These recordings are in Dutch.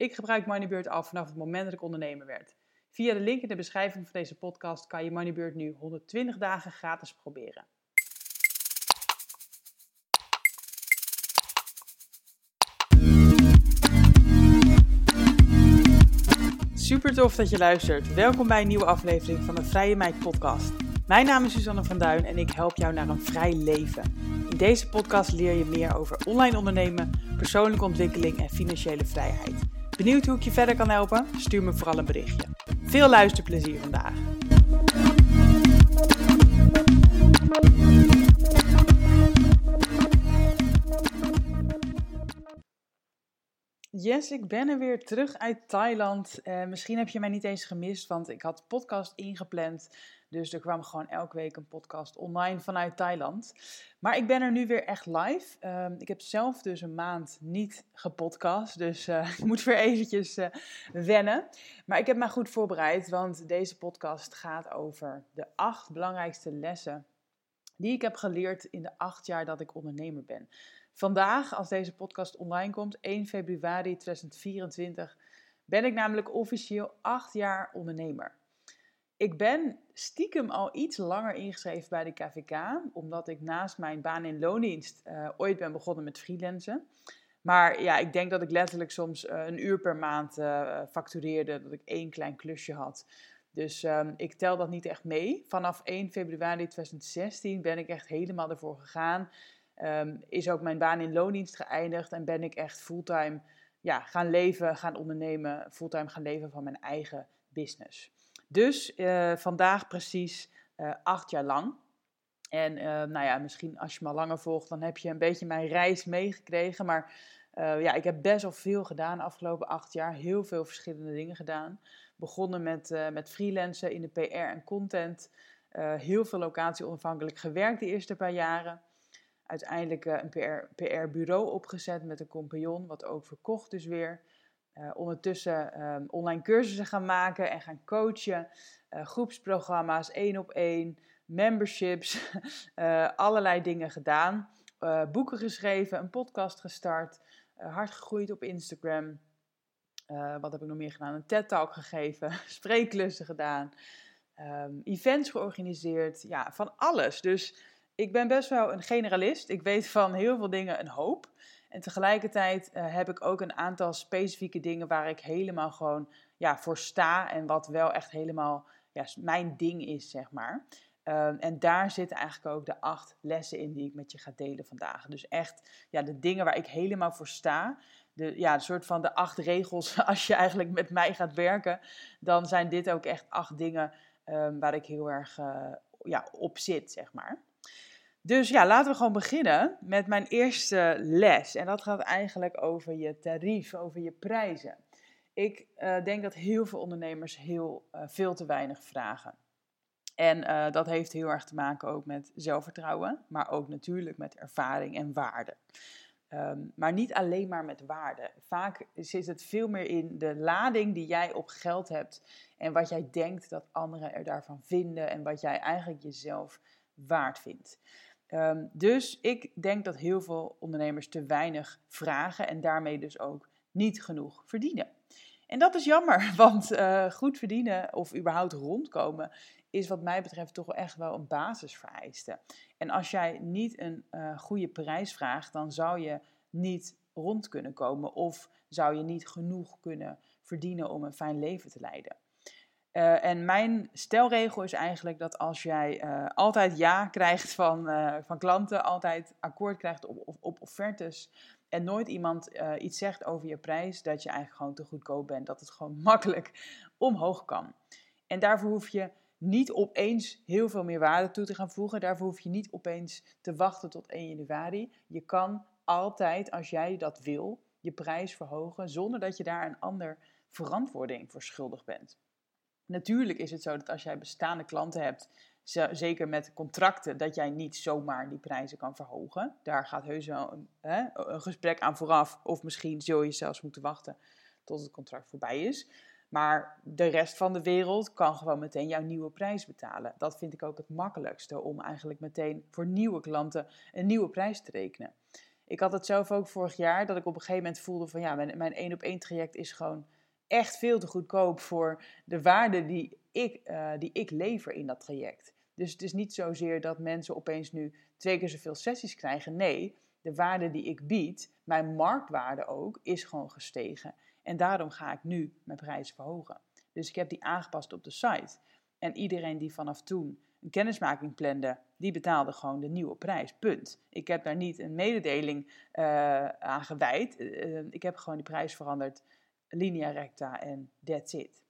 Ik gebruik Moneybird al vanaf het moment dat ik ondernemer werd. Via de link in de beschrijving van deze podcast kan je Moneybird nu 120 dagen gratis proberen. Super tof dat je luistert. Welkom bij een nieuwe aflevering van de Vrije Meid podcast. Mijn naam is Suzanne van Duin en ik help jou naar een vrij leven. In deze podcast leer je meer over online ondernemen, persoonlijke ontwikkeling en financiële vrijheid. Benieuwd hoe ik je verder kan helpen? Stuur me vooral een berichtje. Veel luisterplezier vandaag. Yes, ik ben er weer terug uit Thailand. Uh, misschien heb je mij niet eens gemist, want ik had podcast ingepland. Dus er kwam gewoon elke week een podcast online vanuit Thailand. Maar ik ben er nu weer echt live. Uh, ik heb zelf dus een maand niet gepodcast. Dus uh, ik moet weer eventjes uh, wennen. Maar ik heb me goed voorbereid, want deze podcast gaat over de acht belangrijkste lessen die ik heb geleerd in de acht jaar dat ik ondernemer ben. Vandaag, als deze podcast online komt, 1 februari 2024, ben ik namelijk officieel acht jaar ondernemer. Ik ben stiekem al iets langer ingeschreven bij de KVK, omdat ik naast mijn baan in loondienst uh, ooit ben begonnen met freelancen. Maar ja, ik denk dat ik letterlijk soms uh, een uur per maand uh, factureerde, dat ik één klein klusje had. Dus um, ik tel dat niet echt mee. Vanaf 1 februari 2016 ben ik echt helemaal ervoor gegaan. Um, is ook mijn baan in loondienst geëindigd en ben ik echt fulltime ja, gaan leven, gaan ondernemen, fulltime gaan leven van mijn eigen business. Dus uh, vandaag precies uh, acht jaar lang. En uh, nou ja, misschien als je me al langer volgt, dan heb je een beetje mijn reis meegekregen. Maar ja, ik heb best wel veel gedaan de afgelopen acht jaar. Heel veel verschillende dingen gedaan. Begonnen met, met freelancen in de PR en content. heel veel locatie onafhankelijk gewerkt de eerste paar jaren uiteindelijk een PR-bureau PR opgezet met een compagnon, wat ook verkocht dus weer. Uh, ondertussen um, online cursussen gaan maken en gaan coachen, uh, groepsprogramma's, één op één, memberships, allerlei dingen gedaan. boeken geschreven, een podcast gestart, hard gegroeid op Instagram. wat heb ik nog meer gedaan? Een TED-talk gegeven, spreekklussen gedaan, um, events georganiseerd, ja, van alles. Dus ik ben best wel een generalist. Ik weet van heel veel dingen een hoop. En tegelijkertijd uh, heb ik ook een aantal specifieke dingen waar ik helemaal gewoon ja, voor sta. En wat wel echt helemaal ja, mijn ding is, zeg maar. Um, en daar zitten eigenlijk ook de acht lessen in die ik met je ga delen vandaag. Dus echt ja, de dingen waar ik helemaal voor sta. De, ja, de soort van de acht regels als je eigenlijk met mij gaat werken. Dan zijn dit ook echt acht dingen um, waar ik heel erg uh, ja, op zit, zeg maar. Dus ja, laten we gewoon beginnen met mijn eerste les. En dat gaat eigenlijk over je tarief, over je prijzen. Ik uh, denk dat heel veel ondernemers heel uh, veel te weinig vragen. En uh, dat heeft heel erg te maken ook met zelfvertrouwen, maar ook natuurlijk met ervaring en waarde. Um, maar niet alleen maar met waarde. Vaak zit het veel meer in de lading die jij op geld hebt en wat jij denkt dat anderen er daarvan vinden en wat jij eigenlijk jezelf waard vindt. Um, dus ik denk dat heel veel ondernemers te weinig vragen en daarmee dus ook niet genoeg verdienen. En dat is jammer, want uh, goed verdienen of überhaupt rondkomen is wat mij betreft toch wel echt wel een basisvereiste. En als jij niet een uh, goede prijs vraagt, dan zou je niet rond kunnen komen of zou je niet genoeg kunnen verdienen om een fijn leven te leiden. Uh, en mijn stelregel is eigenlijk dat als jij uh, altijd ja krijgt van, uh, van klanten, altijd akkoord krijgt op, op, op offertes en nooit iemand iets zegt over je prijs, dat je eigenlijk gewoon te goedkoop bent, dat het gewoon makkelijk omhoog kan. En daarvoor hoef je niet opeens heel veel meer waarde toe te gaan voegen. Daarvoor hoef je niet opeens te wachten tot 1 januari. Je kan altijd, als jij dat wil, je prijs verhogen zonder dat je daar een ander verantwoording voor schuldig bent. Natuurlijk is het zo dat als jij bestaande klanten hebt, zeker met contracten, dat jij niet zomaar die prijzen kan verhogen. Daar gaat heus wel een, hè, gesprek aan vooraf. Of misschien zul je zelfs moeten wachten tot het contract voorbij is. Maar de rest van de wereld kan gewoon meteen jouw nieuwe prijs betalen. Dat vind ik ook het makkelijkste om eigenlijk meteen voor nieuwe klanten een nieuwe prijs te rekenen. Ik had het zelf ook vorig jaar, dat ik op een gegeven moment voelde van ja, mijn, mijn één op één traject is gewoon echt veel te goedkoop voor de waarde die ik, uh, die ik lever in dat traject. Dus het is niet zozeer dat mensen opeens nu twee keer zoveel sessies krijgen. Nee, de waarde die ik bied, mijn marktwaarde ook, is gewoon gestegen. En daarom ga ik nu mijn prijzen verhogen. Dus ik heb die aangepast op de site. En iedereen die vanaf toen een kennismaking plande, die betaalde gewoon de nieuwe prijs. Punt. Ik heb daar niet een mededeling uh, aan gewijd. Uh, ik heb gewoon die prijs veranderd, linea recta en that's it.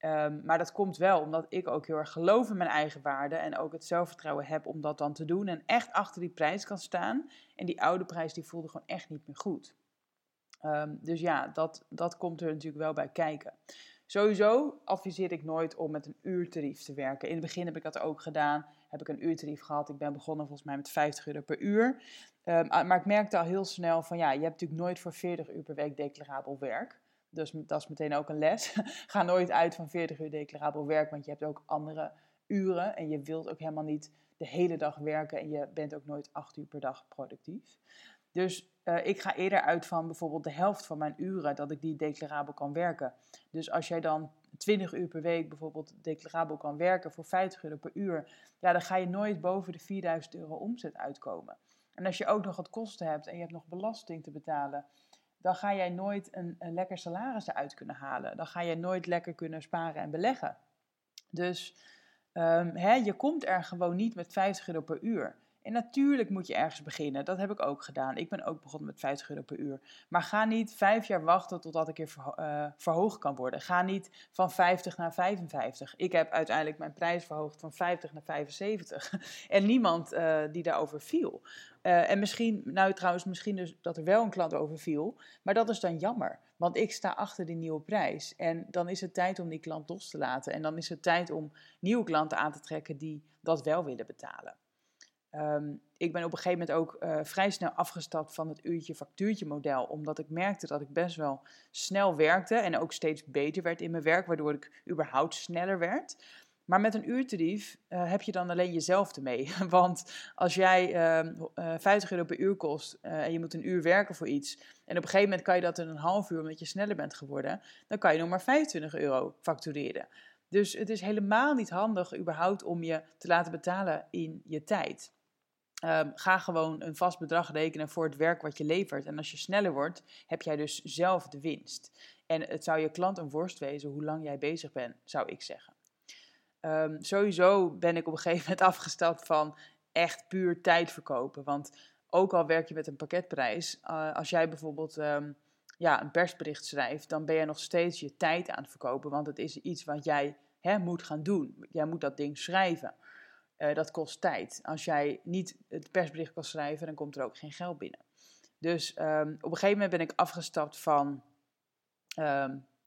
Um, maar dat komt wel omdat ik ook heel erg geloof in mijn eigen waarde en ook het zelfvertrouwen heb om dat dan te doen en echt achter die prijs kan staan. En die oude prijs die voelde gewoon echt niet meer goed. Um, dus ja, dat, dat komt er natuurlijk wel bij kijken. Sowieso adviseer ik nooit om met een uurtarief te werken. In het begin heb ik dat ook gedaan. Heb ik een uurtarief gehad. Ik ben begonnen volgens mij met 50 euro per uur. Um, maar ik merkte al heel snel van ja, je hebt natuurlijk nooit voor 40 uur per week declarabel werk. Dus dat is meteen ook een les. Ga nooit uit van 40 uur declarabel werk, want je hebt ook andere uren. En je wilt ook helemaal niet de hele dag werken en je bent ook nooit 8 uur per dag productief. Dus uh, ik ga eerder uit van bijvoorbeeld de helft van mijn uren dat ik die declarabel kan werken. Dus als jij dan 20 uur per week bijvoorbeeld declarabel kan werken voor 50 euro per uur, ja, dan ga je nooit boven de 4000 euro omzet uitkomen. En als je ook nog wat kosten hebt en je hebt nog belasting te betalen, dan ga jij nooit een, een lekker salaris eruit kunnen halen. Dan ga je nooit lekker kunnen sparen en beleggen. Dus um, hè, je komt er gewoon niet met 50 euro per uur. En natuurlijk moet je ergens beginnen. Dat heb ik ook gedaan. Ik ben ook begonnen met 50 euro per uur. Maar ga niet vijf jaar wachten totdat ik weer uh, verhoogd kan worden. Ga niet van 50 naar 55. Ik heb uiteindelijk mijn prijs verhoogd van 50 naar 75. en niemand uh, die daarover viel. Uh, en misschien, nou trouwens, misschien dus dat er wel een klant over viel. Maar dat is dan jammer. Want ik sta achter die nieuwe prijs. En dan is het tijd om die klant los te laten. En dan is het tijd om nieuwe klanten aan te trekken die dat wel willen betalen. Um, ik ben op een gegeven moment ook uh, vrij snel afgestapt van het uurtje-factuurtje model, omdat ik merkte dat ik best wel snel werkte en ook steeds beter werd in mijn werk, waardoor ik überhaupt sneller werd. Maar met een uurtarief uh, heb je dan alleen jezelf ermee. Want als jij uh, 50 euro per uur kost uh, en je moet een uur werken voor iets, en op een gegeven moment kan je dat in een half uur omdat je sneller bent geworden, dan kan je nog maar 25 euro factureren. Dus het is helemaal niet handig überhaupt om je te laten betalen in je tijd. Um, ga gewoon een vast bedrag rekenen voor het werk wat je levert. En als je sneller wordt, heb jij dus zelf de winst. En het zou je klant een worst wezen hoe lang jij bezig bent, zou ik zeggen. Um, sowieso ben ik op een gegeven moment afgestapt van echt puur tijd verkopen. Want ook al werk je met een pakketprijs, uh, als jij bijvoorbeeld um, ja, een persbericht schrijft, dan ben je nog steeds je tijd aan het verkopen. Want het is iets wat jij hè, moet gaan doen. Jij moet dat ding schrijven. Uh, dat kost tijd. Als jij niet het persbericht kan schrijven, dan komt er ook geen geld binnen. Dus um, op een gegeven moment ben ik afgestapt van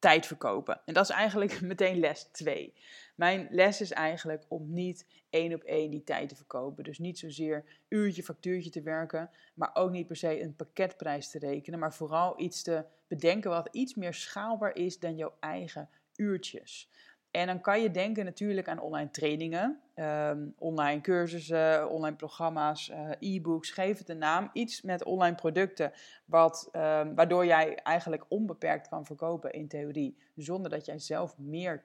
tijd verkopen. En dat is eigenlijk meteen les 2. Mijn les is eigenlijk om niet één op één die tijd te verkopen. Dus niet zozeer uurtje, factuurtje te werken, maar ook niet per se een pakketprijs te rekenen, maar vooral iets te bedenken wat iets meer schaalbaar is dan jouw eigen uurtjes. En dan kan je denken natuurlijk aan online trainingen, um, online cursussen, online programma's, uh, e-books, geef het een naam. Iets met online producten, wat, um, waardoor jij eigenlijk onbeperkt kan verkopen in theorie, zonder dat jij zelf meer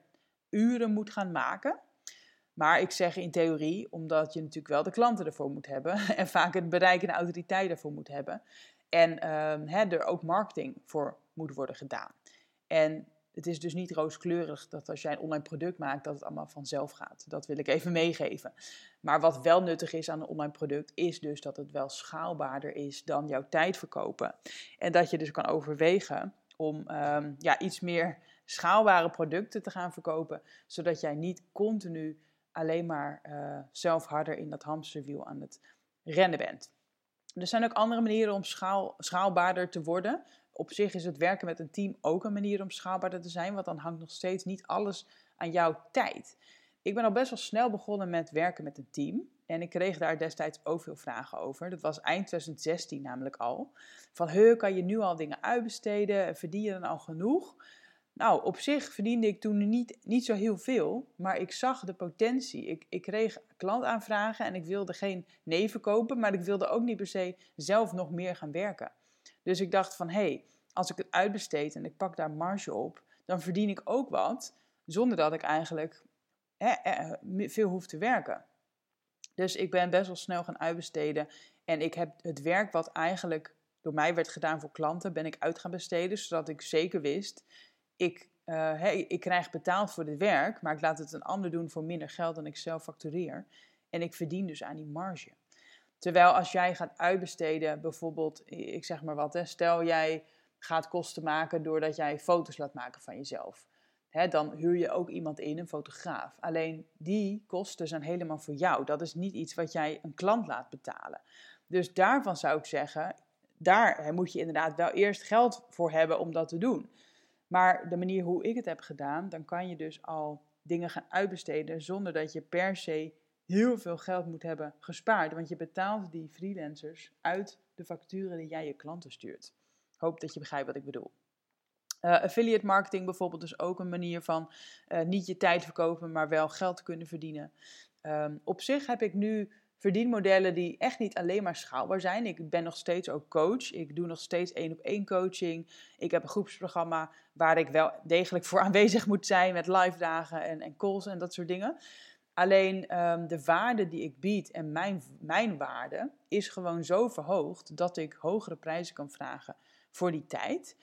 uren moet gaan maken. Maar ik zeg in theorie, omdat je natuurlijk wel de klanten ervoor moet hebben en vaak het bereik en de autoriteit ervoor moet hebben. En hè, er ook marketing voor moet worden gedaan. En het is dus niet rooskleurig dat als jij een online product maakt, dat het allemaal vanzelf gaat. Dat wil ik even meegeven. Maar wat wel nuttig is aan een online product, is dus dat het wel schaalbaarder is dan jouw tijd verkopen. En dat je dus kan overwegen om um, ja, iets meer schaalbare producten te gaan verkopen, zodat jij niet continu alleen maar uh, zelf harder in dat hamsterwiel aan het rennen bent. Er zijn ook andere manieren om schaal, schaalbaarder te worden op zich is het werken met een team ook een manier om schaalbaarder te zijn. Want dan hangt nog steeds niet alles aan jouw tijd. Ik ben al best wel snel begonnen met werken met een team. En ik kreeg daar destijds ook veel vragen over. Dat was eind 2016 namelijk al. Van, he, kan je nu al dingen uitbesteden? Verdien je dan al genoeg? Nou, op zich verdiende ik toen niet, niet zo heel veel, maar ik zag de potentie. Ik, ik kreeg klantaanvragen en ik wilde geen nee verkopen, maar ik wilde ook niet per se zelf nog meer gaan werken. Dus ik dacht van, hé, hey, als ik het uitbesteed en ik pak daar marge op, dan verdien ik ook wat, zonder dat ik eigenlijk hè, veel hoef te werken. Dus ik ben best wel snel gaan uitbesteden en ik heb het werk wat eigenlijk door mij werd gedaan voor klanten, ben ik uit gaan besteden, zodat ik zeker wist, ik, uh, ik krijg betaald voor dit werk, maar ik laat het een ander doen voor minder geld dan ik zelf factureer. En ik verdien dus aan die marge. Terwijl als jij gaat uitbesteden, bijvoorbeeld, ik zeg maar wat, hè, stel jij gaat kosten maken doordat jij foto's laat maken van jezelf. Hè, dan huur je ook iemand in, een fotograaf. Alleen die kosten zijn helemaal voor jou. Dat is niet iets wat jij een klant laat betalen. Dus daarvan zou ik zeggen, daar moet je inderdaad wel eerst geld voor hebben om dat te doen. Maar de manier hoe ik het heb gedaan, dan kan je dus al dingen gaan uitbesteden zonder dat je per se heel veel geld moet hebben gespaard. Want je betaalt die freelancers uit de facturen die jij je klanten stuurt. Hoop dat je begrijpt wat ik bedoel. Uh, affiliate marketing bijvoorbeeld is ook een manier van uh, niet je tijd verkopen, maar wel geld kunnen verdienen. Um, op zich heb ik nu verdienmodellen die echt niet alleen maar schaalbaar zijn. Ik ben nog steeds ook coach. Ik doe nog steeds één op één coaching. Ik heb een groepsprogramma waar ik wel degelijk voor aanwezig moet zijn met live dagen en, en calls en dat soort dingen. Alleen um, de waarde die ik bied en mijn, mijn waarde is gewoon zo verhoogd dat ik hogere prijzen kan vragen voor die tijd.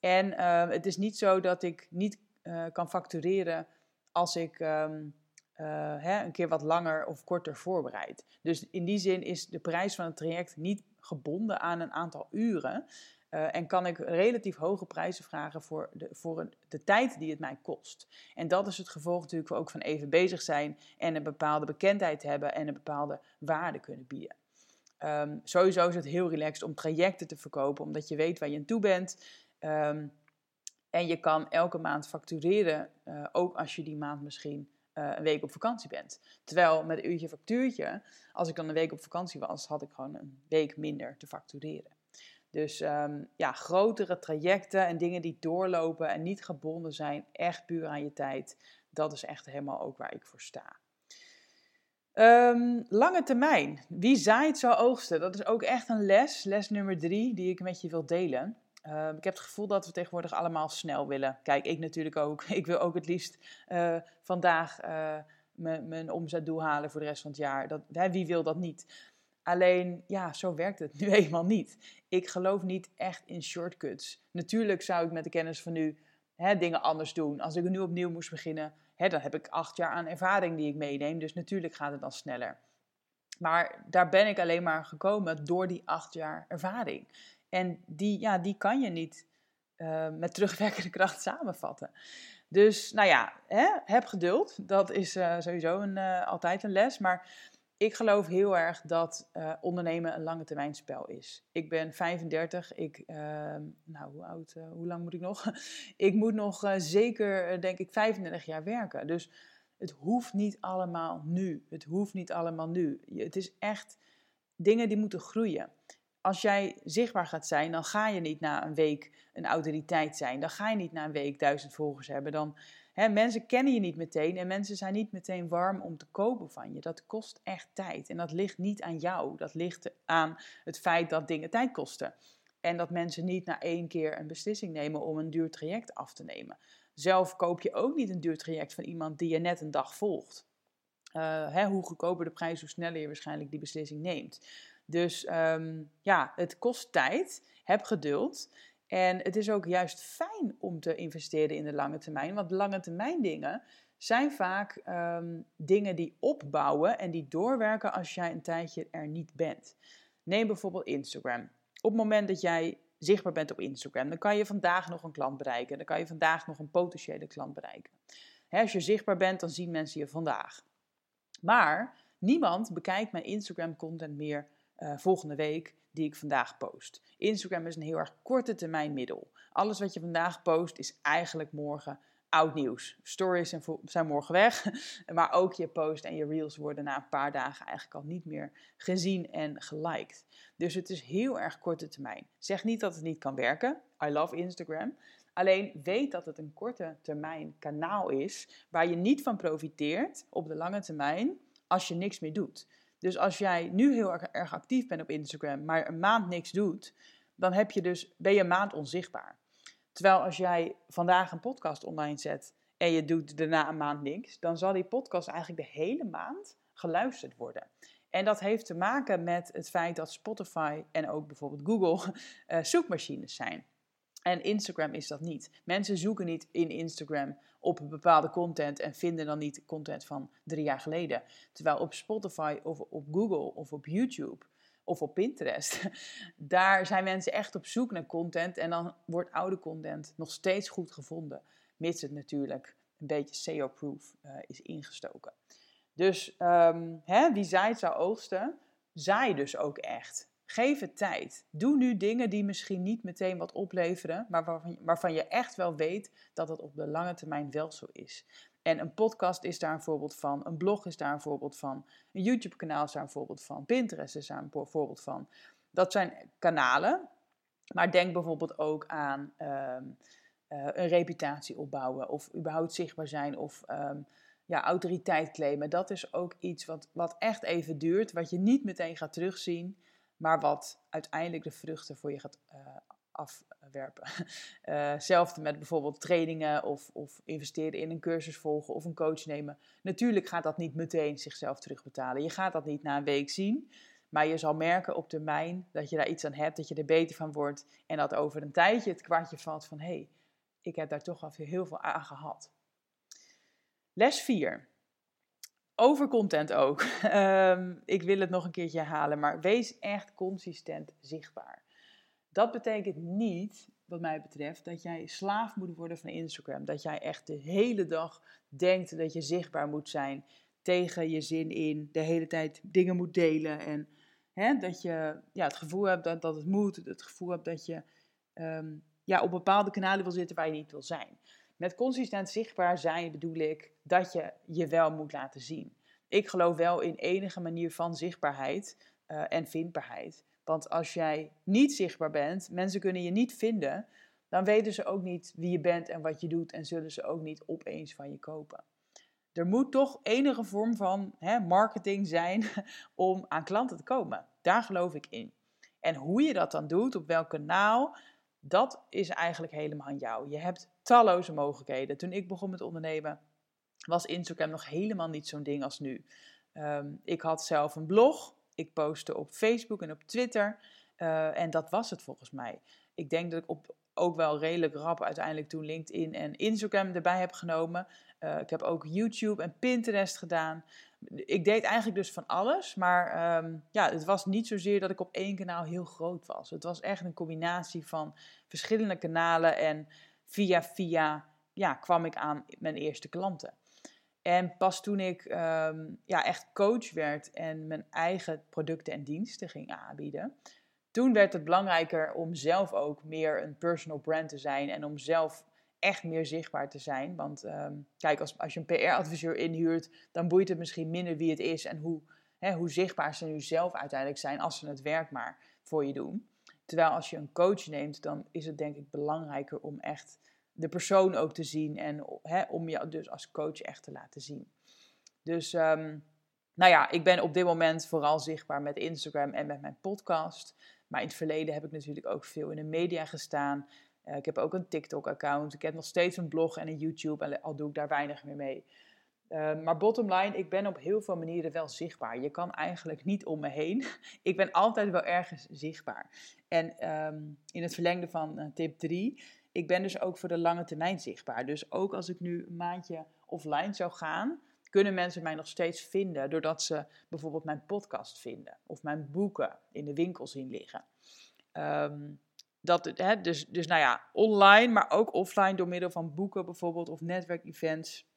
En uh, het is niet zo dat ik niet uh, kan factureren als ik um, uh, hè, een keer wat langer of korter voorbereid. Dus in die zin is de prijs van het traject niet gebonden aan een aantal uren. Uh, en kan ik relatief hoge prijzen vragen voor, de, voor een, de tijd die het mij kost. En dat is het gevolg natuurlijk ook van even bezig zijn en een bepaalde bekendheid hebben en een bepaalde waarde kunnen bieden. Um, sowieso is het heel relaxed om trajecten te verkopen, omdat je weet waar je aan toe bent. Um, en je kan elke maand factureren, uh, ook als je die maand misschien uh, een week op vakantie bent. Terwijl met een uurtje factuurtje, als ik dan een week op vakantie was, had ik gewoon een week minder te factureren. Dus um, ja, grotere trajecten en dingen die doorlopen en niet gebonden zijn, echt puur aan je tijd. Dat is echt helemaal ook waar ik voor sta. Um, lange termijn. Wie zaait zou oogsten? Dat is ook echt een les, les nummer drie, die ik met je wil delen. Uh, ik heb het gevoel dat we tegenwoordig allemaal snel willen. Kijk, ik natuurlijk ook. Ik wil ook het liefst uh, vandaag uh, mijn omzetdoel halen voor de rest van het jaar. Dat, hè, wie wil dat niet? Alleen, ja, zo werkt het nu eenmaal niet. Ik geloof niet echt in shortcuts. Natuurlijk zou ik met de kennis van nu hè, dingen anders doen. Als ik nu opnieuw moest beginnen, hè, dan heb ik acht jaar aan ervaring die ik meeneem. Dus natuurlijk gaat het dan sneller. Maar daar ben ik alleen maar gekomen door die acht jaar ervaring. En die, ja, die kan je niet uh, met terugwerkende kracht samenvatten. Dus nou ja, hè, heb geduld. Dat is uh, sowieso een, uh, altijd een les. Maar ik geloof heel erg dat ondernemen een lange termijn spel is. Ik ben 35. Ik, ehm, nou, hoe oud, hoe lang moet ik nog? ik moet nog zeker, denk ik, 35 jaar werken. Dus het hoeft niet allemaal nu. Het hoeft niet allemaal nu. Het is echt dingen die moeten groeien als jij zichtbaar gaat zijn, dan ga je niet na een week een autoriteit zijn. Dan ga je niet na een week duizend volgers hebben. Dan, mensen kennen je niet meteen en mensen zijn niet meteen warm om te kopen van je. Dat kost echt tijd. En dat ligt niet aan jou. Dat ligt aan het feit dat dingen tijd kosten. En dat mensen niet na één keer een beslissing nemen om een duur traject af te nemen. Zelf koop je ook niet een duur traject van iemand die je net een dag volgt. Hè, hoe goedkoper de prijs, hoe sneller je waarschijnlijk die beslissing neemt. Dus um, ja, het kost tijd. Heb geduld. En het is ook juist fijn om te investeren in de lange termijn. Want lange termijn dingen zijn vaak um, dingen die opbouwen en die doorwerken als jij een tijdje er niet bent. Neem bijvoorbeeld Instagram. Op het moment dat jij zichtbaar bent op Instagram, dan kan je vandaag nog een klant bereiken. Dan kan je vandaag nog een potentiële klant bereiken. als je zichtbaar bent, dan zien mensen je vandaag. Maar niemand bekijkt mijn Instagram content meer uh, volgende week die ik vandaag post. Instagram is een heel erg korte termijn middel. Alles wat je vandaag post is eigenlijk morgen oud nieuws. Stories zijn morgen weg, maar ook je post en je reels worden na een paar dagen eigenlijk al niet meer gezien en geliked. Dus het is heel erg korte termijn. Zeg niet dat het niet kan werken. I love Instagram. Alleen weet dat het een korte termijn kanaal is waar je niet van profiteert op de lange termijn als je niks meer doet. Dus als jij nu heel erg, erg actief bent op Instagram, maar een maand niks doet, dan heb je dus, ben je een maand onzichtbaar. Terwijl als jij vandaag een podcast online zet en je doet daarna een maand niks, dan zal die podcast eigenlijk de hele maand geluisterd worden. En dat heeft te maken met het feit dat Spotify en ook bijvoorbeeld Google uh, zoekmachines zijn. En Instagram is dat niet. Mensen zoeken niet in Instagram op een bepaalde content en vinden dan niet content van drie jaar geleden. Terwijl op Spotify of op Google of op YouTube of op Pinterest, daar zijn mensen echt op zoek naar content en dan wordt oude content nog steeds goed gevonden, mits het natuurlijk een beetje SEO-proof uh, is ingestoken. Dus um, hè, wie zaait zou oogsten, zaai dus ook echt. Geef het tijd. Doe nu dingen die misschien niet meteen wat opleveren, maar waarvan, waarvan je echt wel weet dat het op de lange termijn wel zo is. En een podcast is daar een voorbeeld van, een blog is daar een voorbeeld van, een YouTube-kanaal is daar een voorbeeld van, Pinterest is daar een voorbeeld van. Dat zijn kanalen, maar denk bijvoorbeeld ook aan ehm, eh, een reputatie opbouwen of überhaupt zichtbaar zijn of um, ja, autoriteit claimen. Dat is ook iets wat, wat echt even duurt, wat je niet meteen gaat terugzien maar wat uiteindelijk de vruchten voor je gaat uh, afwerpen. Uh, met bijvoorbeeld trainingen of, of investeren in een cursus volgen of een coach nemen. Natuurlijk gaat dat niet meteen zichzelf terugbetalen. Je gaat dat niet na een week zien. Maar je zal merken op termijn dat je daar iets aan hebt, dat je er beter van wordt. En dat over een tijdje het kwartje valt van hé, hey, ik heb daar toch al heel veel aan gehad. Les 4 over content ook. Ehm, ik wil het nog een keertje herhalen, maar wees echt consistent zichtbaar. Dat betekent niet, wat mij betreft, dat jij slaaf moet worden van Instagram. Dat jij echt de hele dag denkt dat je zichtbaar moet zijn, tegen je zin in, de hele tijd dingen moet delen. En hè, dat je ja, het gevoel hebt dat, dat het moet, het gevoel hebt dat je ehm, ja, op bepaalde kanalen wil zitten waar je niet wil zijn. Met consistent zichtbaar zijn bedoel ik dat je je wel moet laten zien. Ik geloof wel in enige manier van zichtbaarheid uh, en vindbaarheid. Want als jij niet zichtbaar bent, mensen kunnen je niet vinden, dan weten ze ook niet wie je bent en wat je doet en zullen ze ook niet opeens van je kopen. Er moet toch enige vorm van hè, marketing zijn om aan klanten te komen. Daar geloof ik in. En hoe je dat dan doet, op welk kanaal, dat is eigenlijk helemaal aan jou. Je hebt talloze mogelijkheden. Toen ik begon met ondernemen, was Instagram nog helemaal niet zo'n ding als nu. Ehm, ik had zelf een blog, ik postte op Facebook en op Twitter uh, en dat was het volgens mij. Ik denk dat ik op, ook wel redelijk rap uiteindelijk toen LinkedIn en Instagram erbij heb genomen. Uh, ik heb ook YouTube en Pinterest gedaan. Ik deed eigenlijk dus van alles, maar um, ja, het was niet zozeer dat ik op één kanaal heel groot was. Het was echt een combinatie van verschillende kanalen en via via ja, kwam ik aan mijn eerste klanten. En pas toen ik ehm, ja, echt coach werd en mijn eigen producten en diensten ging aanbieden, toen werd het belangrijker om zelf ook meer een personal brand te zijn en om zelf echt meer zichtbaar te zijn. Want ehm, kijk, als, als je een PR-adviseur inhuurt, dan boeit het misschien minder wie het is en hoe, hè, hoe zichtbaar ze nu zelf uiteindelijk zijn als ze het werk maar voor je doen. Terwijl als je een coach neemt, dan is het denk ik belangrijker om echt de persoon ook te zien en hè, om je dus als coach echt te laten zien. Dus ehm, nou ja, ik ben op dit moment vooral zichtbaar met Instagram en met mijn podcast. Maar in het verleden heb ik natuurlijk ook veel in de media gestaan. Uh, ik heb ook een TikTok-account. Ik heb nog steeds een blog en een YouTube, al doe ik daar weinig meer mee. Uh, maar bottom line, ik ben op heel veel manieren wel zichtbaar. Je kan eigenlijk niet om me heen. ik ben altijd wel ergens zichtbaar. En um, in het verlengde van uh, tip 3 ik ben dus ook voor de lange termijn zichtbaar. Dus ook als ik nu een maandje offline zou gaan, kunnen mensen mij nog steeds vinden doordat ze bijvoorbeeld mijn podcast vinden of mijn boeken in de winkel zien liggen. Um, dat, hè, dus, dus nou ja, online, maar ook offline door middel van boeken bijvoorbeeld of netwerkevents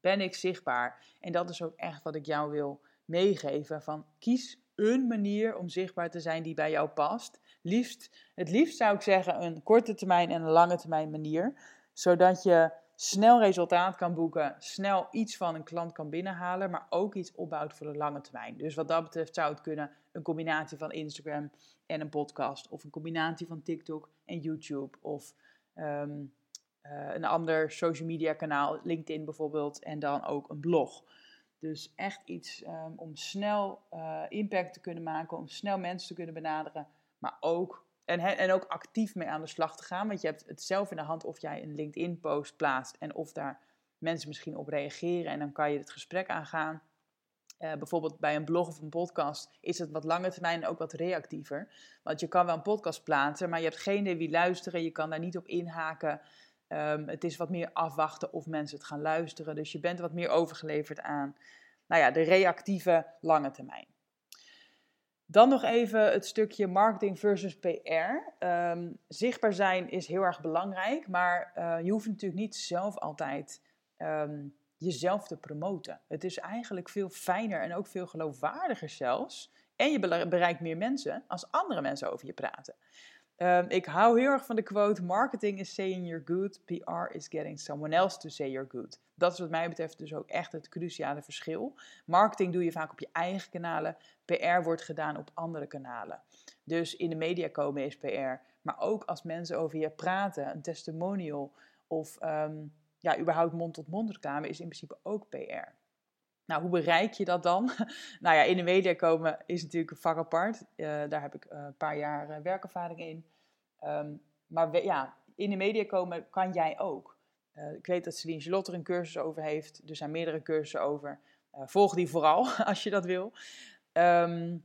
ben ik zichtbaar. En dat is ook echt wat ik jou wil meegeven. Van kies een manier om zichtbaar te zijn die bij jou past. Liefst, het liefst zou ik zeggen een korte termijn en een lange termijn manier. Zodat je snel resultaat kan boeken, snel iets van een klant kan binnenhalen, maar ook iets opbouwt voor de lange termijn. Dus wat dat betreft zou het kunnen een combinatie van Instagram en een podcast, of een combinatie van TikTok en YouTube, of ehm, eh, een ander social media kanaal, LinkedIn bijvoorbeeld, en dan ook een blog. Dus echt iets ehm, om snel uh, impact te kunnen maken, om snel mensen te kunnen benaderen, maar ook en, en ook actief mee aan de slag te gaan. Want je hebt het zelf in de hand of jij een LinkedIn-post plaatst en of daar mensen misschien op reageren. En dan kan je het gesprek aangaan. Uh, bijvoorbeeld bij een blog of een podcast is het wat lange termijn ook wat reactiever. Want je kan wel een podcast plaatsen, maar je hebt geen idee wie luisteren. Je kan daar niet op inhaken. Um, het is wat meer afwachten of mensen het gaan luisteren. Dus je bent wat meer overgeleverd aan nou ja, de reactieve lange termijn. Dan nog even het stukje marketing versus PR. Ehm, zichtbaar zijn is heel erg belangrijk, maar uh, je hoeft natuurlijk niet zelf altijd um, jezelf te promoten. Het is eigenlijk veel fijner en ook veel geloofwaardiger zelfs. En je bereikt meer mensen als andere mensen over je praten. Um, ik hou heel erg van de quote: Marketing is saying you're good, PR is getting someone else to say you're good. Dat is wat mij betreft dus ook echt het cruciale verschil. Marketing doe je vaak op je eigen kanalen, PR wordt gedaan op andere kanalen. Dus in de media komen is PR, maar ook als mensen over je praten, een testimonial of um, ja, überhaupt mond-tot-mond reclame is in principe ook PR. Nou, hoe bereik je dat dan? nou ja, in de media komen is natuurlijk een vak apart. Uh, daar heb ik uh, een paar jaar uh, werkervaring in. Um, maar ja, in de media komen kan jij ook. ik weet dat Celine Charlotte er een cursus over heeft. Er zijn meerdere cursussen over. volg die vooral als je dat wil. Um,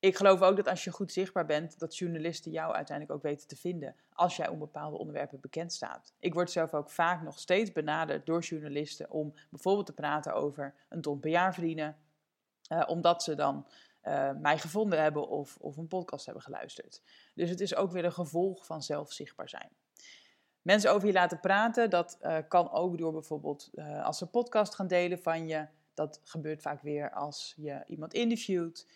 ik geloof ook dat als je goed zichtbaar bent, dat journalisten jou uiteindelijk ook weten te vinden. Als jij om bepaalde onderwerpen bekend staat. Ik word zelf ook vaak nog steeds benaderd door journalisten om bijvoorbeeld te praten over een ton per jaar verdienen. Uh, omdat ze dan uh, mij gevonden hebben of, of een podcast hebben geluisterd. Dus het is ook weer een gevolg van zelf zichtbaar zijn. Mensen over je laten praten, dat uh, kan ook door bijvoorbeeld als ze podcast gaan delen van je. Dat gebeurt vaak weer als je iemand interviewt.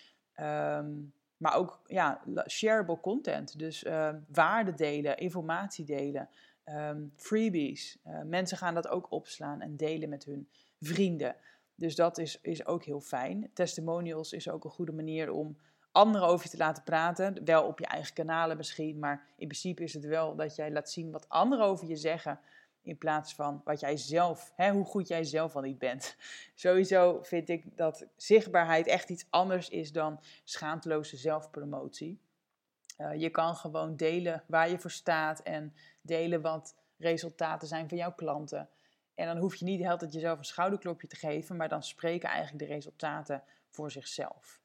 Um, maar ook ja, shareable content. Dus uh, waarde delen, informatie delen, um, freebies. Uh, mensen gaan dat ook opslaan en delen met hun vrienden. Dus dat is, is ook heel fijn. Testimonials is ook een goede manier om anderen over je te laten praten. Wel op je eigen kanalen misschien, maar in principe is het wel dat jij laat zien wat anderen over je zeggen. In plaats van wat jij zelf, hè, hoe goed jij zelf al niet bent. Sowieso vind ik dat zichtbaarheid echt iets anders is dan schaamteloze zelfpromotie. Uh, je kan gewoon delen waar je voor staat en delen wat resultaten zijn van jouw klanten. En dan hoef je niet de hele tijd jezelf een schouderklopje te geven, maar dan spreken eigenlijk de resultaten voor zichzelf.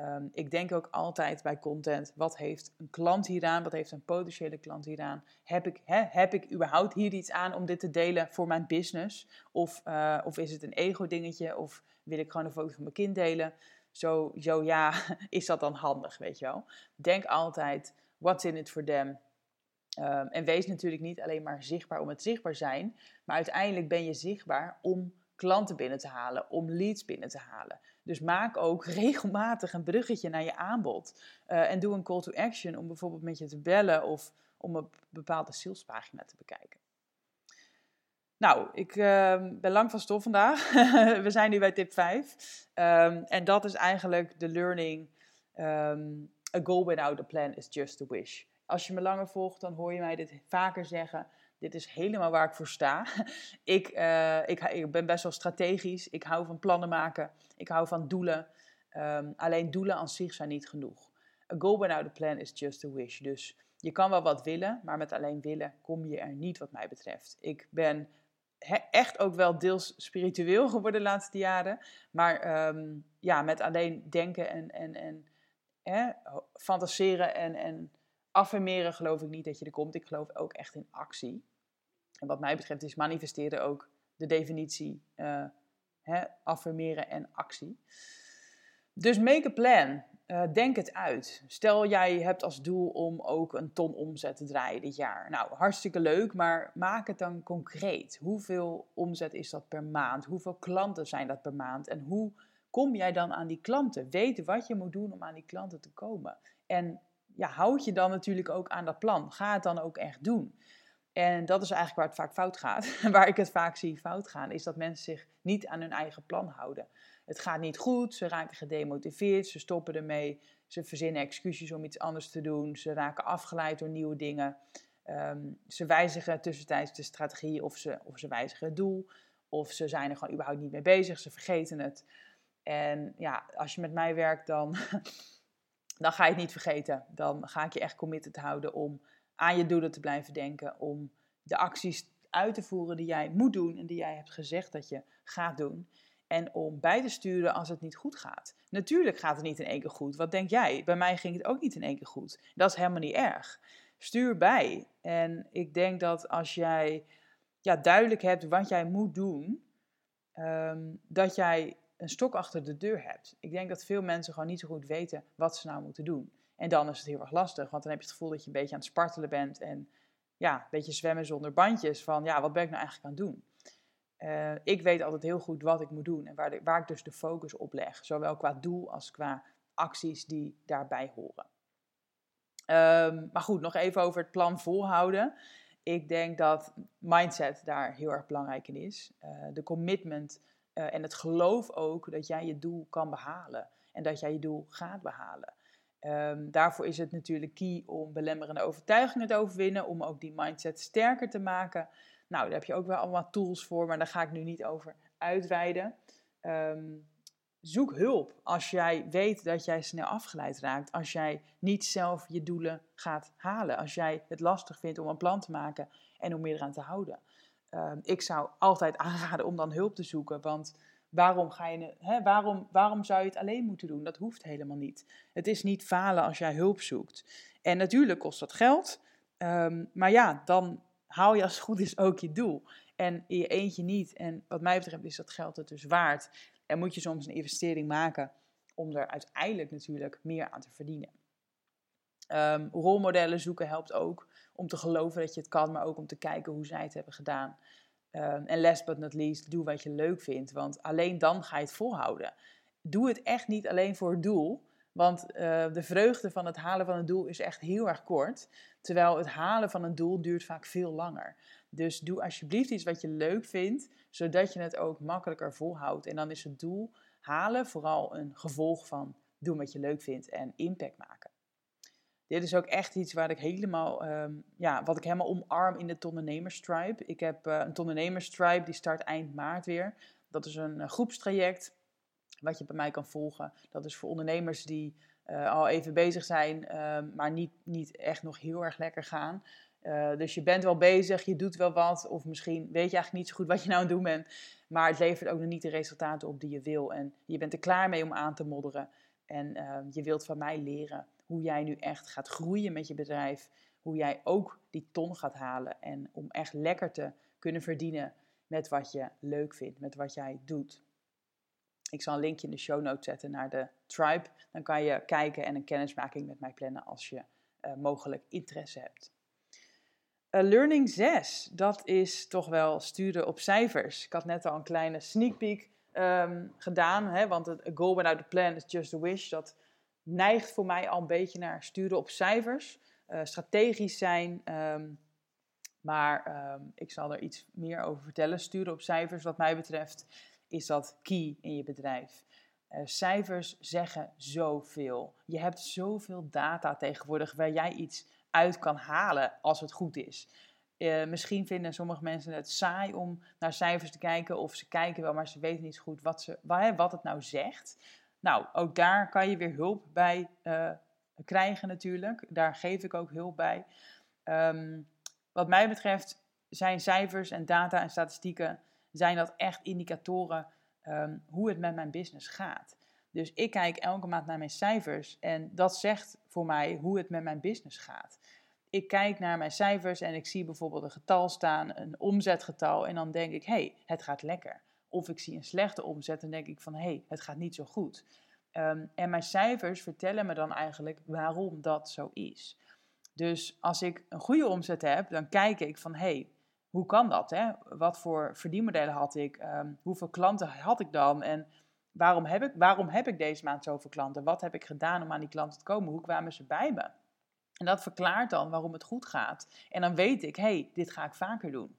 Um, ik denk ook altijd bij content, wat heeft een klant hieraan? Wat heeft een potentiële klant hieraan? Heb ik, heb ik überhaupt hier iets aan om dit te delen voor mijn business? Of, uh, of is het een ego-dingetje? Of wil ik gewoon een foto van mijn kind delen? Zo, zo ja, is dat dan handig, weet je wel? Denk altijd, what's in it for them? Um, en wees natuurlijk niet alleen maar zichtbaar om het zichtbaar zijn, maar uiteindelijk ben je zichtbaar om klanten binnen te halen, om leads binnen te halen. Dus maak ook regelmatig een bruggetje naar je aanbod. Uh, en doe een call to action om bijvoorbeeld met je te bellen of om een bepaalde salespagina te bekijken. Nou, ik uh, ben lang van stof vandaag. We zijn nu bij tip 5. Um, ehm, en dat is eigenlijk de learning. Um, a goal without a plan is just a wish. Als je me langer volgt, dan hoor je mij dit vaker zeggen. Dit is helemaal waar ik voor sta. ik, uh, ik, ben best wel strategisch. Ik hou van plannen maken. Ik hou van doelen. Um, alleen doelen aan zich zijn niet genoeg. A goal without a plan is just a wish. Dus je kan wel wat willen, maar met alleen willen kom je er niet, wat mij betreft. Ik ben echt ook wel deels spiritueel geworden de laatste jaren. Maar um, ja, met alleen denken en, en, en hè, fantaseren en, en affirmeren geloof ik niet dat je er komt. Ik geloof ook echt in actie. En wat mij betreft is manifesteren ook de definitie uh, hè, affirmeren en actie. Dus make a plan. Uh, denk het uit. Stel jij hebt als doel om ook een ton omzet te draaien dit jaar. Nou, hartstikke leuk, maar maak het dan concreet. Hoeveel omzet is dat per maand? Hoeveel klanten zijn dat per maand? En hoe kom jij dan aan die klanten? Weet wat je moet doen om aan die klanten te komen. En ja, houd je dan natuurlijk ook aan dat plan. Ga het dan ook echt doen. En dat is eigenlijk waar het vaak fout gaat. waar ik het vaak zie fout gaan, is dat mensen zich niet aan hun eigen plan houden. Het gaat niet goed, ze raken gedemotiveerd, ze stoppen ermee, ze verzinnen excuses om iets anders te doen, ze raken afgeleid door nieuwe dingen. Ehm, ze wijzigen tussentijds de strategie of ze, of ze wijzigen het doel. Of ze zijn er gewoon überhaupt niet mee bezig, ze vergeten het. En ja, als je met mij werkt, dan, dan ga je het niet vergeten. Dan ga ik je echt committed houden om aan je doelen te blijven denken. Om de acties uit te voeren die jij moet doen en die jij hebt gezegd dat je gaat doen. En om bij te sturen als het niet goed gaat. Natuurlijk gaat het niet in één keer goed. Wat denk jij? Bij mij ging het ook niet in één keer goed. Dat is helemaal niet erg. Stuur bij. En ik denk dat als jij ja, duidelijk hebt wat jij moet doen, ehm, dat jij een stok achter de deur hebt. Ik denk dat veel mensen gewoon niet zo goed weten wat ze nou moeten doen. En dan is het heel erg lastig, want dan heb je het gevoel dat je een beetje aan het spartelen bent en ja, een beetje zwemmen zonder bandjes van ja, wat ben ik nou eigenlijk aan het doen? Uh, ik weet altijd heel goed wat ik moet doen en waar, waar ik dus de focus op leg, zowel qua doel als qua acties die daarbij horen. Um, maar goed, nog even over het plan volhouden. Ik denk dat mindset daar heel erg belangrijk in is. Uh, de commitment uh, en het geloof ook dat jij je doel kan behalen en dat jij je doel gaat behalen. Um, daarvoor is het natuurlijk key om belemmerende overtuigingen te overwinnen, om ook die mindset sterker te maken. Nou, daar heb je ook wel allemaal tools voor, maar daar ga ik nu niet over uitweiden. Um, zoek hulp als jij weet dat jij snel afgeleid raakt. Als jij niet zelf je doelen gaat halen. Als jij het lastig vindt om een plan te maken en om meer eraan te houden. Um, ik zou altijd aanraden om dan hulp te zoeken. Want waarom, ga je, hè, waarom, waarom zou je het alleen moeten doen? Dat hoeft helemaal niet. Het is niet falen als jij hulp zoekt. En natuurlijk kost dat geld. Um, maar ja, dan haal je als het goed is ook je doel. En in je eentje niet. En wat mij betreft is dat geld het dus waard. En moet je soms een investering maken om er uiteindelijk natuurlijk meer aan te verdienen. Um, rolmodellen zoeken helpt ook om te geloven dat je het kan, maar ook om te kijken hoe zij het hebben gedaan. Um, en last but not least, doe wat je leuk vindt, want alleen dan ga je het volhouden. Doe het echt niet alleen voor het doel, want uh, de vreugde van het halen van een doel is echt heel erg kort, terwijl het halen van een doel duurt vaak veel langer. Dus doe alsjeblieft iets wat je leuk vindt, zodat je het ook makkelijker volhoudt. En dan is het doel halen vooral een gevolg van doen wat je leuk vindt en impact maken. Dit is ook echt iets waar ik helemaal, um, ja, wat ik helemaal omarm in de Tondernemers-tribe. Ik heb uh, een Tondernemers-tribe, die start eind maart weer. Dat is een uh, groepstraject wat je bij mij kan volgen. Dat is voor ondernemers die uh, al even bezig zijn, ehm, maar niet, niet echt nog heel erg lekker gaan. Dus je bent wel bezig, je doet wel wat, of misschien weet je eigenlijk niet zo goed wat je nou aan het doen bent, maar het levert ook nog niet de resultaten op die je wil. En je bent er klaar mee om aan te modderen. En uh, je wilt van mij leren hoe jij nu echt gaat groeien met je bedrijf, hoe jij ook die ton gaat halen en om echt lekker te kunnen verdienen met wat je leuk vindt, met wat jij doet. Ik zal een linkje in de show notes zetten naar de tribe. Dan kan je kijken en een kennismaking met mij plannen als je uh, mogelijk interesse hebt. Uh, learning 6, dat is toch wel sturen op cijfers. Ik had net al een kleine sneak peek um, gedaan, hè, want het goal without a plan is just a wish. Dat neigt voor mij al een beetje naar sturen op cijfers. Uh, strategisch zijn, um, maar um, ik zal er iets meer over vertellen. Sturen op cijfers, wat mij betreft, is dat key in je bedrijf. Uh, cijfers zeggen zoveel. Je hebt zoveel data tegenwoordig waar jij iets uit kan halen als het goed is. Uh, misschien vinden sommige mensen het saai om naar cijfers te kijken, of ze kijken wel, maar ze weten niet goed wat, ze, wat het nou zegt. Nou, ook daar kan je weer hulp bij uh, krijgen natuurlijk. Daar geef ik ook hulp bij. Um, wat mij betreft zijn cijfers en data en statistieken zijn dat echt indicatoren um, hoe het met mijn business gaat. Dus ik kijk elke maand naar mijn cijfers en dat zegt voor mij hoe het met mijn business gaat. Ik kijk naar mijn cijfers en ik zie bijvoorbeeld een getal staan, een omzetgetal, en dan denk ik, hé, hey, het gaat lekker. Of ik zie een slechte omzet en denk ik van, hé, hey, het gaat niet zo goed. Um, en mijn cijfers vertellen me dan eigenlijk waarom dat zo is. Dus als ik een goede omzet heb, dan kijk ik van, hé, hey, hoe kan dat? Hè? Wat voor verdienmodellen had ik? Um, hoeveel klanten had ik dan? En waarom heb, ik, waarom heb ik deze maand zoveel klanten? Wat heb ik gedaan om aan die klanten te komen? Hoe kwamen ze bij me? En dat verklaart dan waarom het goed gaat. En dan weet ik, hé, hey, dit ga ik vaker doen.